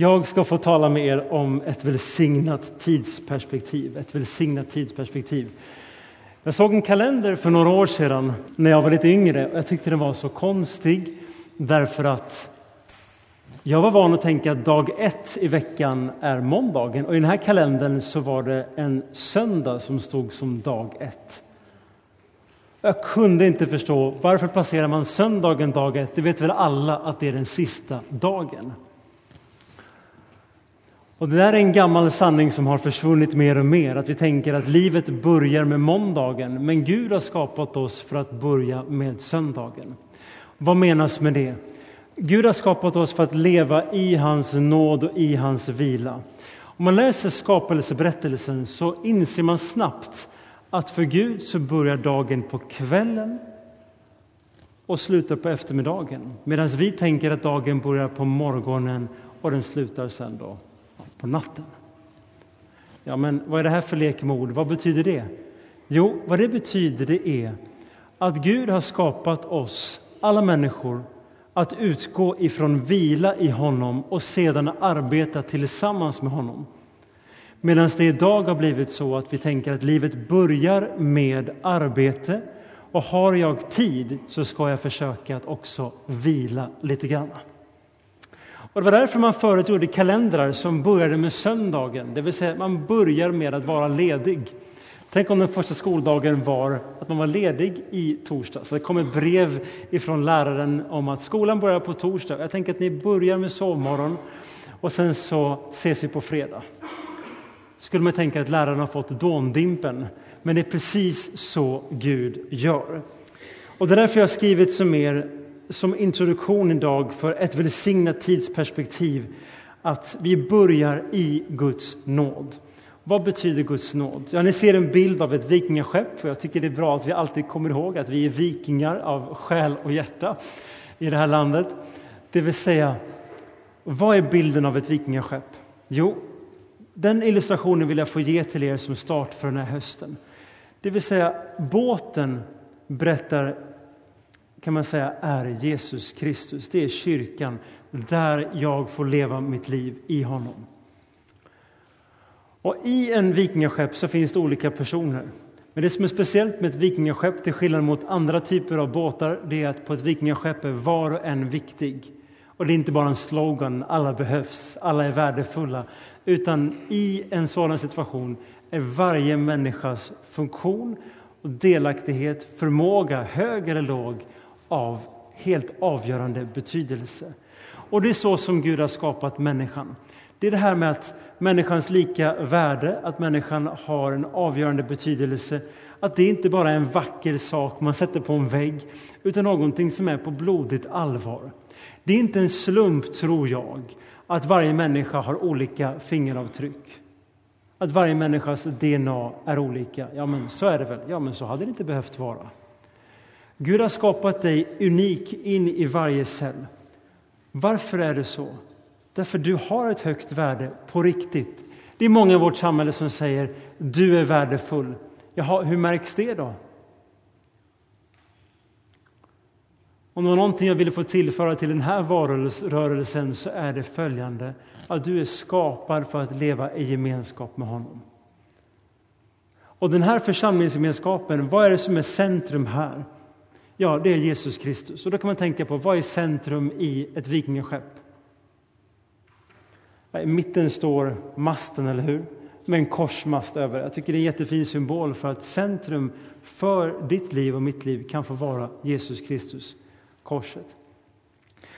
Jag ska få tala med er om ett välsignat tidsperspektiv. Ett välsignat tidsperspektiv. Jag såg en kalender för några år sedan när jag var lite yngre. Jag tyckte den var så konstig därför att jag var van att tänka att dag ett i veckan är måndagen och i den här kalendern så var det en söndag som stod som dag ett. Jag kunde inte förstå varför placerar man söndagen dag ett? Det vet väl alla att det är den sista dagen. Och det där är en gammal sanning som har försvunnit mer och mer, att vi tänker att livet börjar med måndagen, men Gud har skapat oss för att börja med söndagen. Vad menas med det? Gud har skapat oss för att leva i hans nåd och i hans vila. Om man läser skapelseberättelsen så inser man snabbt att för Gud så börjar dagen på kvällen och slutar på eftermiddagen. Medan vi tänker att dagen börjar på morgonen och den slutar sen då på natten. Ja, men vad är det här för lek med ord? Vad betyder det? Jo, vad det betyder det är att Gud har skapat oss, alla människor, att utgå ifrån vila i honom och sedan arbeta tillsammans med honom. Medan det idag har blivit så att vi tänker att livet börjar med arbete och har jag tid så ska jag försöka att också vila lite grann. Och det var därför man förut gjorde kalendrar som började med söndagen, det vill säga man börjar med att vara ledig. Tänk om den första skoldagen var att man var ledig i torsdag. Så det kom ett brev ifrån läraren om att skolan börjar på torsdag. Jag tänker att ni börjar med sovmorgon och sen så ses vi på fredag. Skulle man tänka att läraren har fått dåndimpen. Men det är precis så Gud gör. Och det är därför jag har skrivit som er som introduktion idag för ett välsignat tidsperspektiv att vi börjar i Guds nåd. Vad betyder Guds nåd? Ja, ni ser en bild av ett vikingaskepp. Jag tycker det är bra att vi alltid kommer ihåg att vi är vikingar av själ och hjärta i det här landet. Det vill säga, vad är bilden av ett vikingaskepp? Jo, den illustrationen vill jag få ge till er som start för den här hösten. Det vill säga, båten berättar kan man säga är Jesus Kristus. Det är kyrkan, där jag får leva mitt liv i honom. Och I en vikingaskepp så finns det olika personer. Men det som är speciellt med ett vikingaskepp, till skillnad mot andra typer av båtar, det är att på ett vikingaskepp är var och en viktig. Och det är inte bara en slogan, alla behövs, alla är värdefulla. Utan i en sådan situation är varje människas funktion och delaktighet, förmåga, hög eller låg, av helt avgörande betydelse. Och det är så som Gud har skapat människan. Det är det här med att människans lika värde, att människan har en avgörande betydelse. Att det inte bara är en vacker sak man sätter på en vägg, utan någonting som är på blodigt allvar. Det är inte en slump, tror jag, att varje människa har olika fingeravtryck. Att varje människas DNA är olika. Ja, men så är det väl. Ja, men så hade det inte behövt vara. Gud har skapat dig unik in i varje cell. Varför är det så? Därför du har ett högt värde på riktigt. Det är många i vårt samhälle som säger du är värdefull. Jaha, hur märks det då? Om det var någonting jag ville få tillföra till den här varelserörelsen så är det följande. Att du är skapad för att leva i gemenskap med honom. Och den här församlingsgemenskapen, vad är det som är centrum här? Ja, det är Jesus Kristus. Och då kan man tänka på vad är centrum i ett vikingaskepp? I mitten står masten, eller hur? Med en korsmast över. Jag tycker det är en jättefin symbol för att centrum för ditt liv och mitt liv kan få vara Jesus Kristus, korset.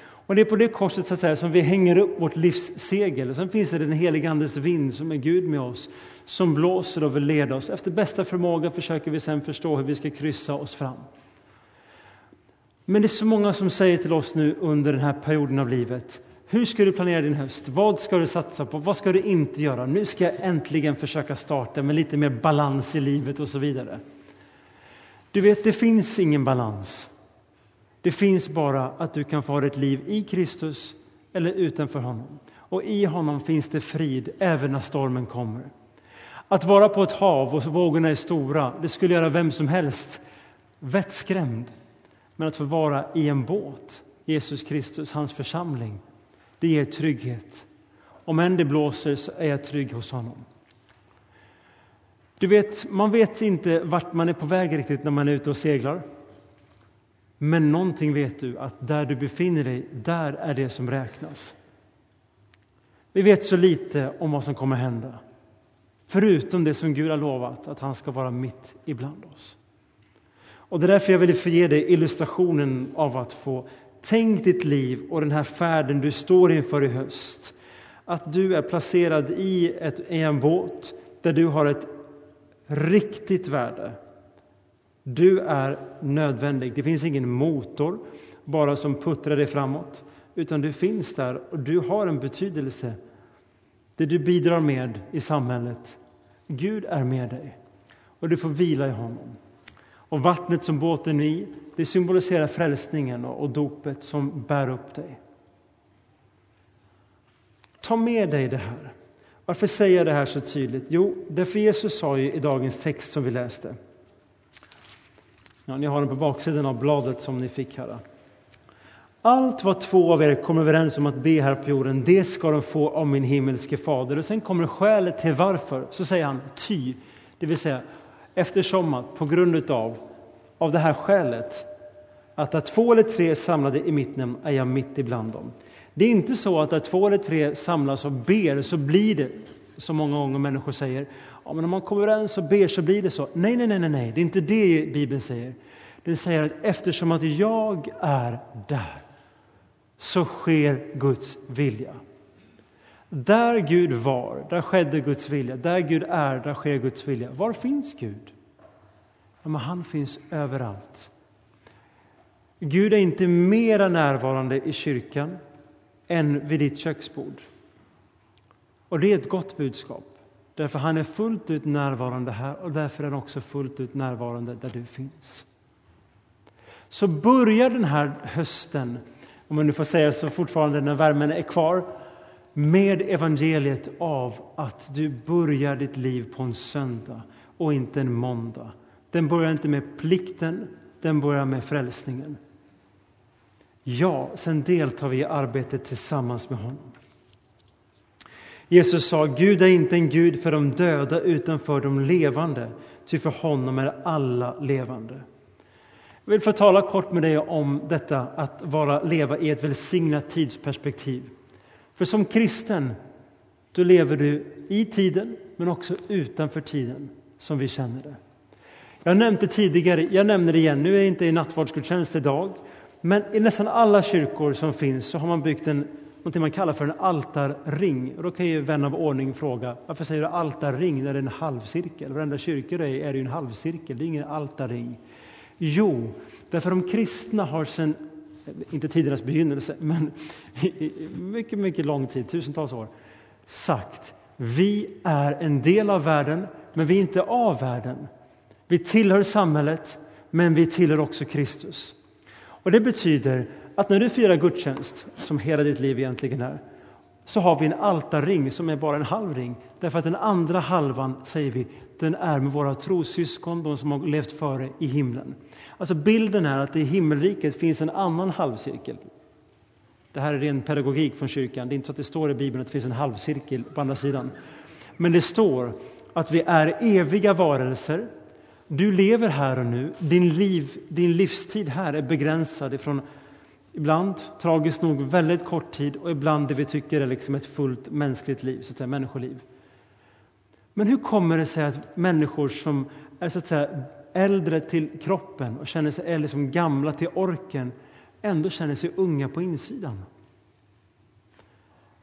Och det är på det korset så att säga, som vi hänger upp vårt livs segel. Sen finns det den helige Andes vind som är Gud med oss, som blåser och vill leda oss. Efter bästa förmåga försöker vi sen förstå hur vi ska kryssa oss fram. Men det är så många som säger till oss nu under den här perioden av livet. Hur ska du planera din höst? Vad ska du satsa på? Vad ska du inte göra? Nu ska jag äntligen försöka starta med lite mer balans i livet och så vidare. Du vet, det finns ingen balans. Det finns bara att du kan få ha ett liv i Kristus eller utanför honom. Och i honom finns det frid även när stormen kommer. Att vara på ett hav och vågorna är stora, det skulle göra vem som helst vettskrämd. Men att få vara i en båt, Jesus Kristus, hans församling, det ger trygghet. Om än det blåser så är jag trygg hos honom. Du vet, man vet inte vart man är på väg riktigt när man är ute och seglar. Men någonting vet du, att där du befinner dig, där är det som räknas. Vi vet så lite om vad som kommer hända. Förutom det som Gud har lovat, att han ska vara mitt ibland oss. Och Det är därför jag vill ge dig illustrationen av att få tänk ditt liv och den här färden du står inför i höst. Att du är placerad i, ett, i en båt där du har ett riktigt värde. Du är nödvändig. Det finns ingen motor bara som puttrar dig framåt, utan du finns där och du har en betydelse. Det du bidrar med i samhället. Gud är med dig och du får vila i honom. Och vattnet som båten är i, det symboliserar frälsningen och dopet som bär upp dig. Ta med dig det här. Varför säger jag det här så tydligt? Jo, därför Jesus sa ju i dagens text som vi läste. Ja, ni har den på baksidan av bladet som ni fick här. Allt vad två av er kommer överens om att be här på jorden, det ska de få av min himmelske fader. Och sen kommer skälet till varför. Så säger han ty, det vill säga eftersom att på grund utav av det här skälet att där två eller tre är samlade i mitt namn är jag mitt ibland dem. Det är inte så att där två eller tre samlas och ber så blir det, som många gånger människor säger, ja, men om man kommer överens och ber så blir det så. Nej, nej, nej, nej, det är inte det Bibeln säger. Den säger att eftersom att jag är där så sker Guds vilja. Där Gud var, där skedde Guds vilja. Där Gud är, där sker Guds vilja. Var finns Gud? Ja, men han finns överallt. Gud är inte mera närvarande i kyrkan än vid ditt köksbord. Och det är ett gott budskap. Därför han är fullt ut närvarande här och därför är han också fullt ut närvarande där du finns. Så börjar den här hösten, om man nu får säga så fortfarande när värmen är kvar, med evangeliet av att du börjar ditt liv på en söndag och inte en måndag. Den börjar inte med plikten, den börjar med frälsningen. Ja, sen deltar vi i arbetet tillsammans med honom. Jesus sa, Gud är inte en Gud för de döda utan för de levande, ty för honom är alla levande. Jag vill få tala kort med dig om detta att vara, leva i ett välsignat tidsperspektiv. För som kristen, då lever du i tiden, men också utanför tiden, som vi känner det. Jag nämnde tidigare, jag nämner det igen, nu är det inte i nattvardsgudstjänst idag, men i nästan alla kyrkor som finns så har man byggt en något man kallar för en altarring. Och då kan ju vän av ordning fråga varför säger du altarring när det är en halvcirkel? Varenda kyrka det är, är det ju en halvcirkel, det är ingen altarring. Jo, därför de kristna har sedan, inte tidernas begynnelse, men mycket, mycket lång tid, tusentals år, sagt vi är en del av världen, men vi är inte av världen. Vi tillhör samhället, men vi tillhör också Kristus. Och Det betyder att när du firar gudstjänst, som hela ditt liv egentligen är, så har vi en altarring som är bara en halv ring. Därför att den andra halvan, säger vi, den är med våra trossyskon, de som har levt före i himlen. Alltså bilden är att i himmelriket finns en annan halvcirkel. Det här är ren pedagogik från kyrkan. Det är inte så att det står i Bibeln att det finns en halvcirkel på andra sidan. Men det står att vi är eviga varelser. Du lever här och nu. Din, liv, din livstid här är begränsad ifrån Ibland, tragiskt nog, väldigt kort tid och ibland det vi tycker är liksom ett fullt mänskligt liv, så att säga, människoliv. Men hur kommer det sig att människor som är så att säga, äldre till kroppen och känner sig äldre som gamla till orken ändå känner sig unga på insidan?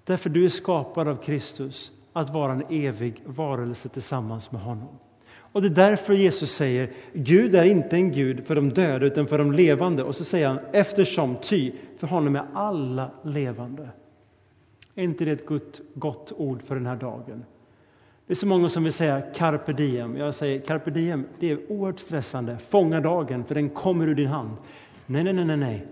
Därför du är skapad av Kristus att vara en evig varelse tillsammans med honom. Och det är därför Jesus säger Gud är inte en Gud för de döda utan för de levande. Och så säger han eftersom, ty, för honom är alla levande. Är inte det ett gott, gott ord för den här dagen? Det är så många som vill säga carpe diem. Jag säger carpe diem, det är oerhört stressande. Fånga dagen, för den kommer ur din hand. Nej, nej, nej, nej.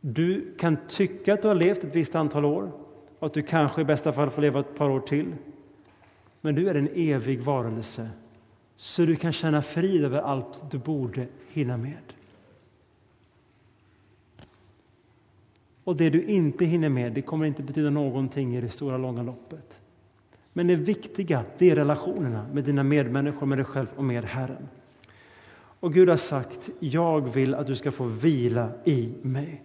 Du kan tycka att du har levt ett visst antal år och att du kanske i bästa fall får leva ett par år till. Men du är en evig varelse, så du kan känna frid över allt du borde hinna med. Och det du inte hinner med, det kommer inte betyda någonting i det stora långa loppet. Men det viktiga, det är relationerna med dina medmänniskor, med dig själv och med Herren. Och Gud har sagt, jag vill att du ska få vila i mig.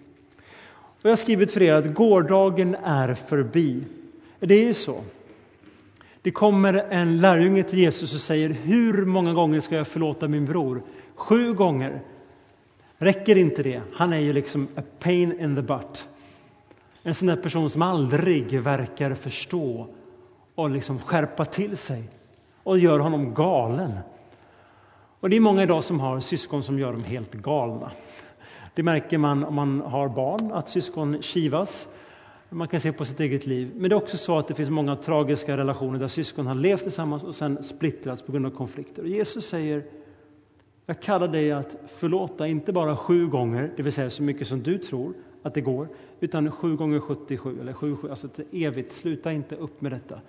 Och jag har skrivit för er att gårdagen är förbi. Det är ju så. Det kommer en lärjunge till Jesus och säger, hur många gånger ska jag förlåta min bror? Sju gånger. Räcker inte det? Han är ju liksom a pain in the butt. En sån där person som aldrig verkar förstå och liksom skärpa till sig och gör honom galen. Och det är många idag som har syskon som gör dem helt galna. Det märker man om man har barn, att syskon kivas. Man kan se på sitt eget liv. Men det är också så att det finns många tragiska relationer där syskon har levt tillsammans och sen splittrats på grund av konflikter. Och Jesus säger, jag kallar dig att förlåta inte bara sju gånger, det vill säga så mycket som du tror att det går, utan 7 gånger 77 eller sju, alltså ett evigt. Sluta inte upp med detta.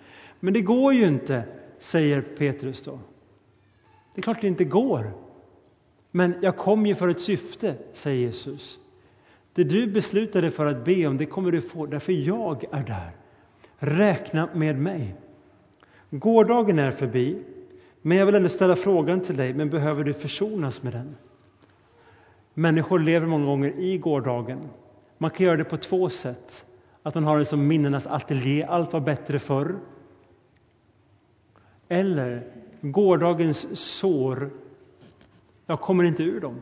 Men det går ju inte, säger Petrus då. Det är klart det inte går. Men jag kom ju för ett syfte, säger Jesus. Det du beslutade för att be om, det kommer du få, därför jag är där. Räkna med mig. Gårdagen är förbi, men jag vill ändå ställa frågan till dig, men behöver du försonas med den? Människor lever många gånger i gårdagen. Man kan göra det på två sätt. Att man har det som minnenas ateljé, allt var bättre förr. Eller gårdagens sår, jag kommer inte ur dem.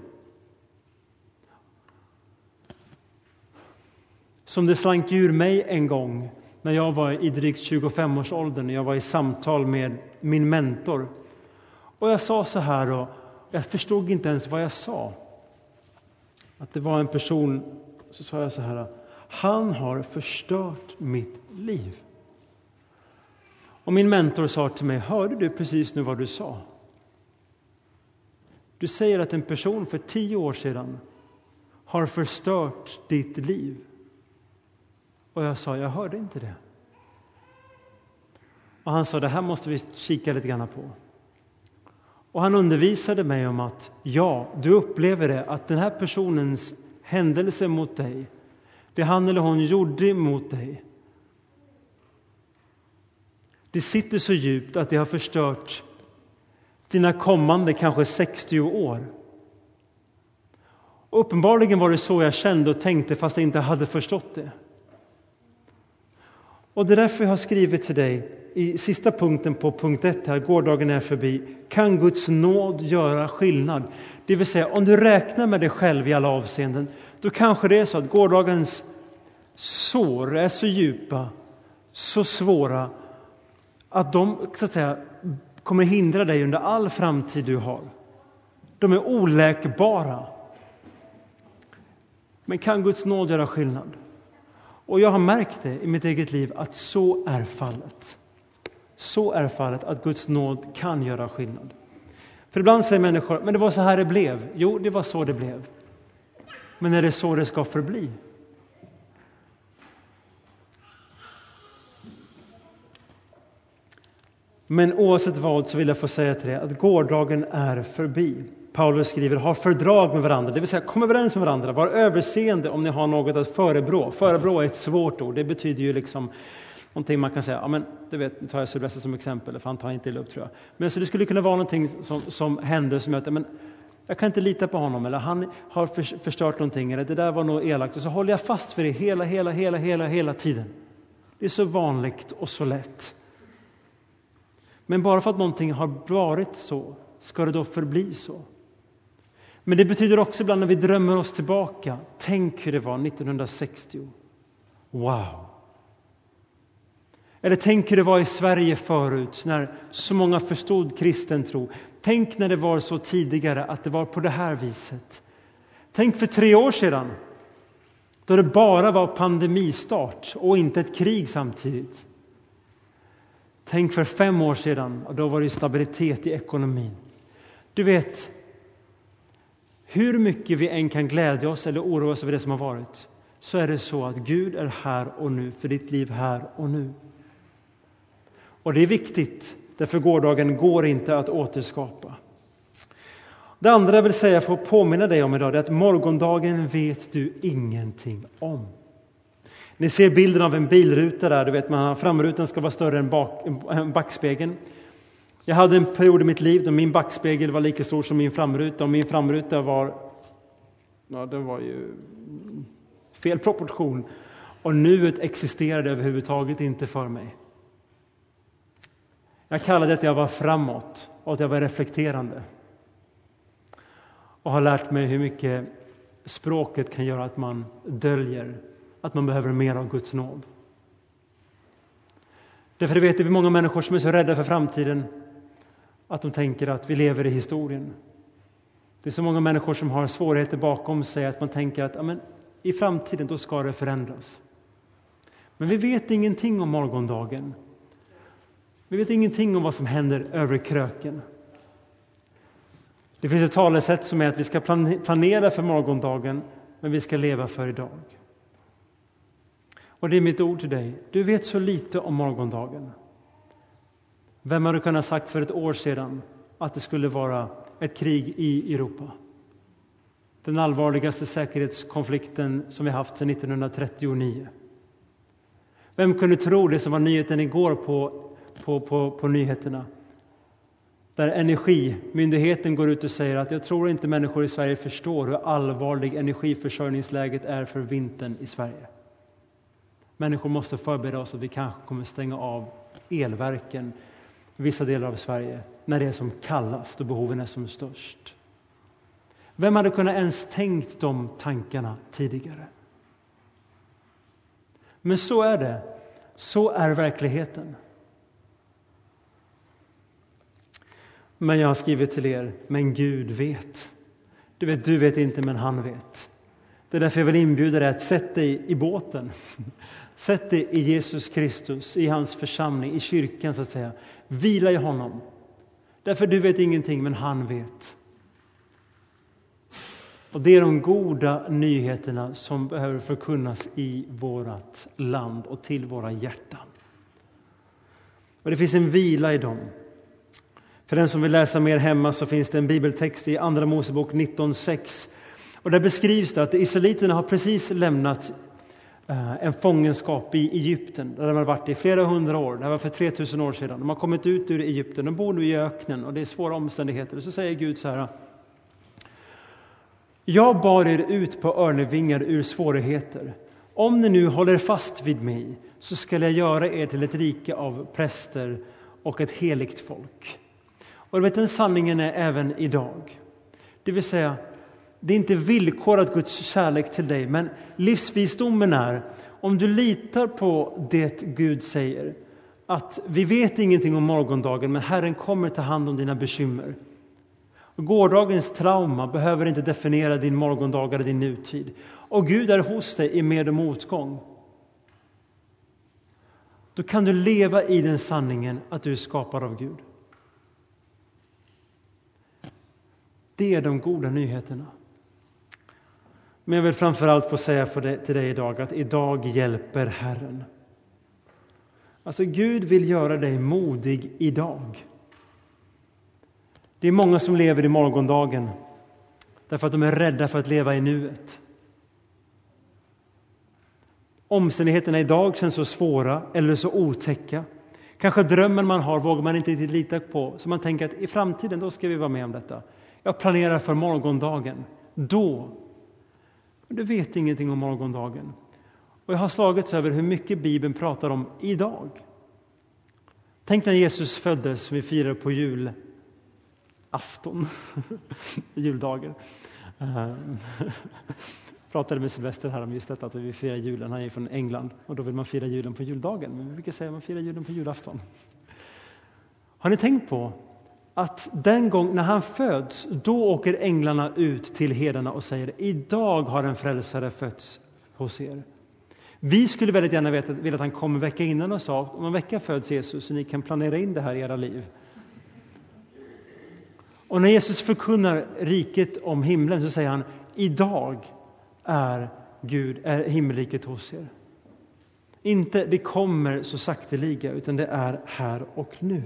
Som det slank ur mig en gång när jag var i drygt 25-årsåldern, när jag var i samtal med min mentor. Och jag sa så här, och jag förstod inte ens vad jag sa. Att det var en person, så sa jag så här, han har förstört mitt liv. Och min mentor sa till mig, hörde du precis nu vad du sa? Du säger att en person för tio år sedan har förstört ditt liv. Och jag sa, jag hörde inte det. Och han sa, det här måste vi kika lite grann på. Och han undervisade mig om att ja, du upplever det att den här personens händelse mot dig, det han eller hon gjorde mot dig, det sitter så djupt att det har förstört dina kommande kanske 60 år. Och uppenbarligen var det så jag kände och tänkte fast jag inte hade förstått det. Och det är därför jag har skrivit till dig i sista punkten på punkt 1 här, gårdagen är förbi. Kan Guds nåd göra skillnad? Det vill säga, om du räknar med dig själv i alla avseenden, då kanske det är så att gårdagens sår är så djupa, så svåra, att de så att säga, kommer hindra dig under all framtid du har. De är oläkbara. Men kan Guds nåd göra skillnad? Och jag har märkt det i mitt eget liv att så är fallet. Så är fallet att Guds nåd kan göra skillnad. För ibland säger människor, men det var så här det blev. Jo, det var så det blev. Men är det så det ska förbli? Men oavsett vad så vill jag få säga till dig att gårdagen är förbi. Paulus skriver, ha fördrag med varandra, det vill säga kom överens med varandra, var överseende om ni har något att förebrå. Förebrå är ett svårt ord, det betyder ju liksom någonting man kan säga, ja men du vet, nu tar jag Sylvester som exempel, för han tar inte illa upp tror jag. Men så det skulle kunna vara någonting som, som hände som jag, men jag kan inte lita på honom, eller han har förstört någonting, eller det där var nog elakt. Och så håller jag fast vid det hela, hela, hela, hela, hela tiden. Det är så vanligt och så lätt. Men bara för att någonting har varit så, ska det då förbli så? Men det betyder också ibland när vi drömmer oss tillbaka, tänk hur det var 1960. Wow! Eller tänk hur det var i Sverige förut, när så många förstod kristen tro. Tänk när det var så tidigare, att det var på det här viset. Tänk för tre år sedan, då det bara var pandemistart och inte ett krig samtidigt. Tänk för fem år sedan, och då var det stabilitet i ekonomin. Du vet, hur mycket vi än kan glädja oss eller oroa oss över det som har varit så är det så att Gud är här och nu för ditt liv här och nu. Och det är viktigt, därför gårdagen går inte att återskapa. Det andra jag vill säga för att påminna dig om idag är att morgondagen vet du ingenting om. Ni ser bilden av en bilruta där, du vet man, framrutan ska vara större än, bak, än backspegeln. Jag hade en period i mitt liv då min backspegel var lika stor som min framruta och min framruta var, ja den var ju fel proportion. Och nuet existerade överhuvudtaget inte för mig. Jag kallade det att jag var framåt och att jag var reflekterande. Och har lärt mig hur mycket språket kan göra att man döljer att man behöver mer av Guds nåd. Därför vet vi många människor som är så rädda för framtiden att de tänker att vi lever i historien. Det är så många människor som har svårigheter bakom sig att man tänker att amen, i framtiden då ska det förändras. Men vi vet ingenting om morgondagen. Vi vet ingenting om vad som händer över kröken. Det finns ett talesätt som är att vi ska planera för morgondagen, men vi ska leva för idag. Och det är mitt ord till dig. Du vet så lite om morgondagen. Vem hade kunnat sagt för ett år sedan att det skulle vara ett krig i Europa? Den allvarligaste säkerhetskonflikten som vi haft sedan 1939. Vem kunde tro det som var nyheten igår på, på, på, på nyheterna? Där Energimyndigheten går ut och säger att jag tror inte människor i Sverige förstår hur allvarlig energiförsörjningsläget är för vintern i Sverige. Människor måste förbereda oss att vi kanske kommer stänga av elverken i vissa delar av Sverige när det är som kallast och behoven är som störst. Vem hade kunnat ens tänkt de tankarna tidigare? Men så är det. Så är verkligheten. Men jag har skrivit till er, men Gud vet. Du vet, du vet inte, men han vet. Det är därför jag vill inbjuda dig att sätta dig i båten. Sätt dig i Jesus Kristus, i hans församling, i kyrkan så att säga. Vila i honom. Därför du vet ingenting, men han vet. Och Det är de goda nyheterna som behöver förkunnas i vårt land och till våra hjärtan. Och Det finns en vila i dem. För den som vill läsa mer hemma så finns det en bibeltext i Andra Mosebok 19.6. Och där beskrivs det att israeliterna har precis lämnat eh, en fångenskap i Egypten där de har varit i flera hundra år. Det var för 3000 år sedan. De har kommit ut ur Egypten, de bor nu i öknen och det är svåra omständigheter. Så säger Gud så här. Jag bar er ut på örnevingar ur svårigheter. Om ni nu håller fast vid mig så skall jag göra er till ett rike av präster och ett heligt folk. Och du vet, den sanningen är även idag. Det vill säga, det är inte villkorat Guds kärlek till dig, men livsvisdomen är om du litar på det Gud säger, att vi vet ingenting om morgondagen, men Herren kommer ta hand om dina bekymmer. Gårdagens trauma behöver inte definiera din morgondag eller din nutid. Och Gud är hos dig i med och motgång. Då kan du leva i den sanningen att du är skapad av Gud. Det är de goda nyheterna. Men jag vill framför allt få säga för dig, till dig idag att idag hjälper Herren. Alltså Gud vill göra dig modig idag. Det är många som lever i morgondagen därför att de är rädda för att leva i nuet. Omständigheterna idag känns så svåra eller så otäcka. Kanske drömmen man har vågar man inte riktigt lita på, så man tänker att i framtiden då ska vi vara med om detta. Jag planerar för morgondagen. Då. Men du vet ingenting om morgondagen. Och jag har slagits över hur mycket Bibeln pratar om idag. Tänk när Jesus föddes, vi firar på julafton, juldagen. Jag eh, pratade med Sylvester här om just detta att vi firar julen. Han är från England och då vill man fira julen på juldagen. Men vi brukar säga att man firar julen på julafton. Har ni tänkt på att den gång när han föds, då åker änglarna ut till herdarna och säger idag har en frälsare fötts hos er. Vi skulle väldigt gärna vilja att han kom en vecka innan och sa om en vecka föds Jesus så ni kan planera in det här i era liv. Och när Jesus förkunnar riket om himlen så säger han idag är Gud, är himmelriket hos er. Inte det kommer så sakteliga utan det är här och nu.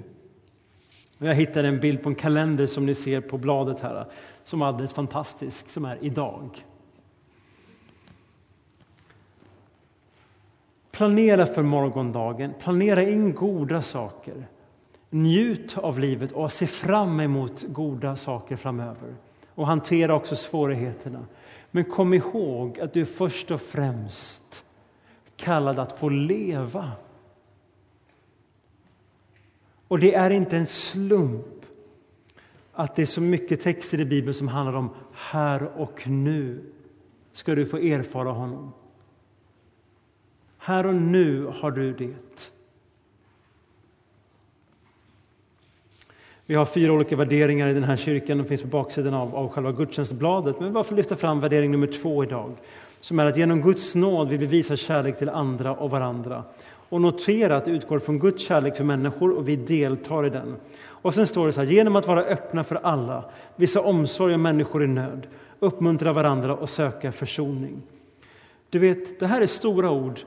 Jag hittade en bild på en kalender som ni ser på bladet här, som är alldeles fantastisk, som är idag. Planera för morgondagen, planera in goda saker. Njut av livet och se fram emot goda saker framöver. Och hantera också svårigheterna. Men kom ihåg att du först och främst kallad att få leva. Och det är inte en slump att det är så mycket texter i Bibeln som handlar om här och nu ska du få erfara honom. Här och nu har du det. Vi har fyra olika värderingar i den här kyrkan, de finns på baksidan av, av själva gudstjänstbladet. Men varför lyfta fram värdering nummer två idag? Som är att genom Guds nåd vill vi visa kärlek till andra och varandra. Och notera att det utgår från Guds kärlek för människor och vi deltar i den. Och sen står det så här, genom att vara öppna för alla, visa omsorg om människor i nöd, uppmuntra varandra och söka försoning. Du vet, det här är stora ord,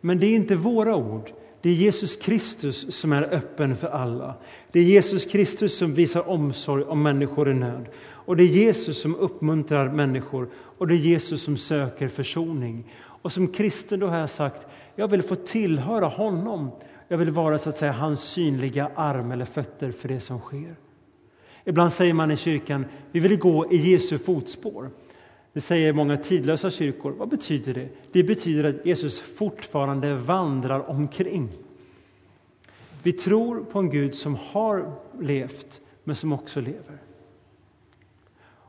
men det är inte våra ord. Det är Jesus Kristus som är öppen för alla. Det är Jesus Kristus som visar omsorg om människor i nöd. Och det är Jesus som uppmuntrar människor och det är Jesus som söker försoning. Och som kristen då har jag sagt, jag vill få tillhöra honom. Jag vill vara så att säga hans synliga arm eller fötter för det som sker. Ibland säger man i kyrkan, vi vill gå i Jesu fotspår. Det säger många tidlösa kyrkor. Vad betyder det? Det betyder att Jesus fortfarande vandrar omkring. Vi tror på en Gud som har levt, men som också lever.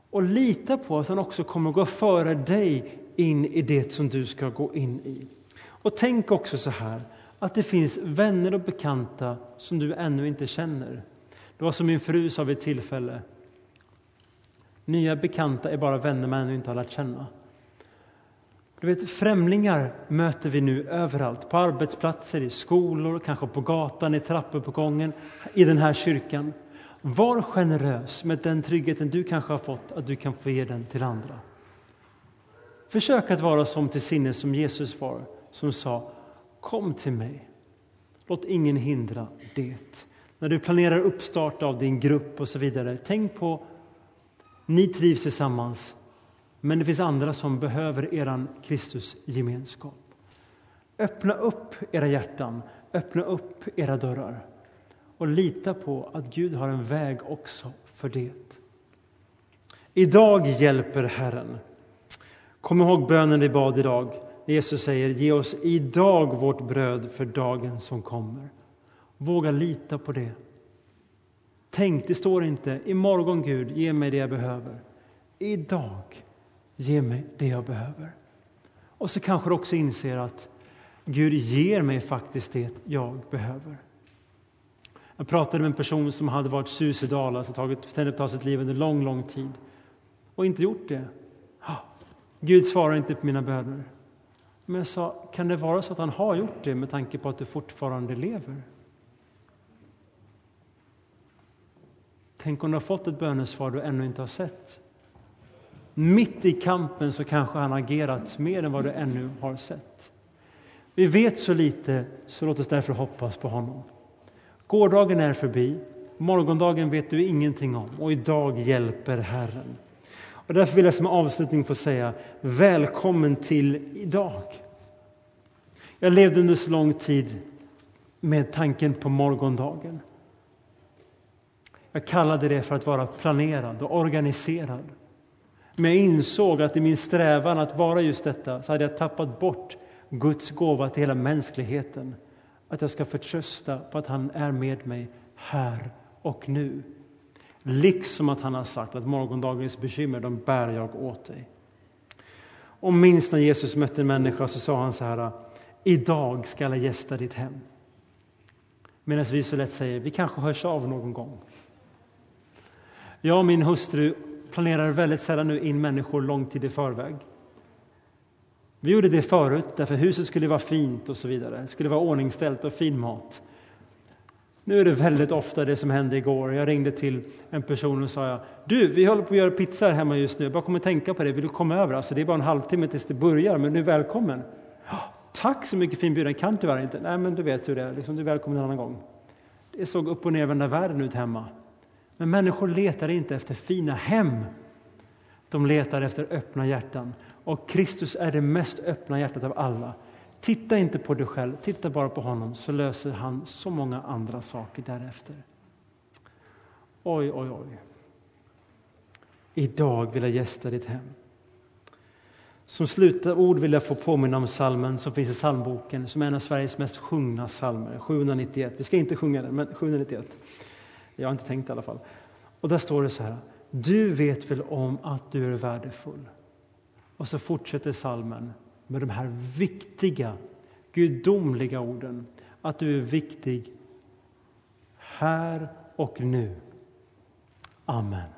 Och lita på att han också kommer att gå före dig in i det som du ska gå in i. Och tänk också så här, att det finns vänner och bekanta som du ännu inte känner. Det var som min fru sa vid ett tillfälle. Nya bekanta är bara vänner man ännu inte har lärt känna. Du vet, främlingar möter vi nu överallt. På arbetsplatser, i skolor, kanske på gatan, i trappuppgången, i den här kyrkan. Var generös med den tryggheten du kanske har fått, att du kan få ge den till andra. Försök att vara som till sinnes som Jesus var, som sa Kom till mig. Låt ingen hindra det. När du planerar uppstart av din grupp och så vidare, tänk på ni trivs tillsammans, men det finns andra som behöver er Kristusgemenskap. Öppna upp era hjärtan, öppna upp era dörrar och lita på att Gud har en väg också för det. Idag hjälper Herren. Kom ihåg bönen vi bad idag. Jesus säger ge oss idag vårt bröd för dagen som kommer. Våga lita på det. Tänk, det står inte imorgon Gud, ge mig det jag behöver. Idag, ge mig det jag behöver. Och så kanske du också inser att Gud ger mig faktiskt det jag behöver. Jag pratade med en person som hade varit suicidal, alltså tagit, tänkt ta sitt liv under lång, lång tid och inte gjort det. Gud svarar inte på mina böner. Men jag sa, kan det vara så att han har gjort det med tanke på att du fortfarande lever? Tänk om du har fått ett bönesvar du ännu inte har sett. Mitt i kampen så kanske han agerat mer än vad du ännu har sett. Vi vet så lite, så låt oss därför hoppas på honom. Gårdagen är förbi, morgondagen vet du ingenting om och idag hjälper Herren. Och därför vill jag som avslutning få säga välkommen till idag. Jag levde under så lång tid med tanken på morgondagen. Jag kallade det för att vara planerad och organiserad. Men jag insåg att i min strävan att vara just detta så hade jag tappat bort Guds gåva till hela mänskligheten. Att jag ska förtrösta på att han är med mig här och nu. Liksom att han har sagt att morgondagens bekymmer, de bär jag åt dig. Och minst när Jesus mötte en människa så sa han så här, idag ska jag gästa ditt hem. Medan vi så lätt säger, vi kanske hörs av någon gång. Jag och min hustru planerar väldigt sällan nu in människor lång tid i förväg. Vi gjorde det förut, därför huset skulle vara fint och så vidare. Det skulle vara ordningställt och fin mat. Nu är det väldigt ofta det som hände igår. Jag ringde till en person och sa du, vi håller på att göra pizza här hemma just nu. Jag bara kommer tänka på det. Vill du komma över? Alltså, det är bara en halvtimme tills det börjar, men du är välkommen. Tack så mycket för inbjudan. Kan tyvärr inte. Nej, men du vet hur det är. Liksom, du är välkommen en annan gång. Det såg upp och nervända världen ut hemma. Men människor letar inte efter fina hem. De letar efter öppna hjärtan. Och Kristus är det mest öppna hjärtat av alla. Titta inte på dig själv, titta bara på honom så löser han så många andra saker därefter. Oj, oj, oj. Idag vill jag gästa ditt hem. Som slutord vill jag få påminna om salmen som finns i psalmboken som är en av Sveriges mest sjungna psalmer, 791. Vi ska inte sjunga den, men 791. Jag har inte tänkt i alla fall. Och där står det så här. Du vet väl om att du är värdefull? Och så fortsätter salmen med de här viktiga, gudomliga orden. Att du är viktig här och nu. Amen.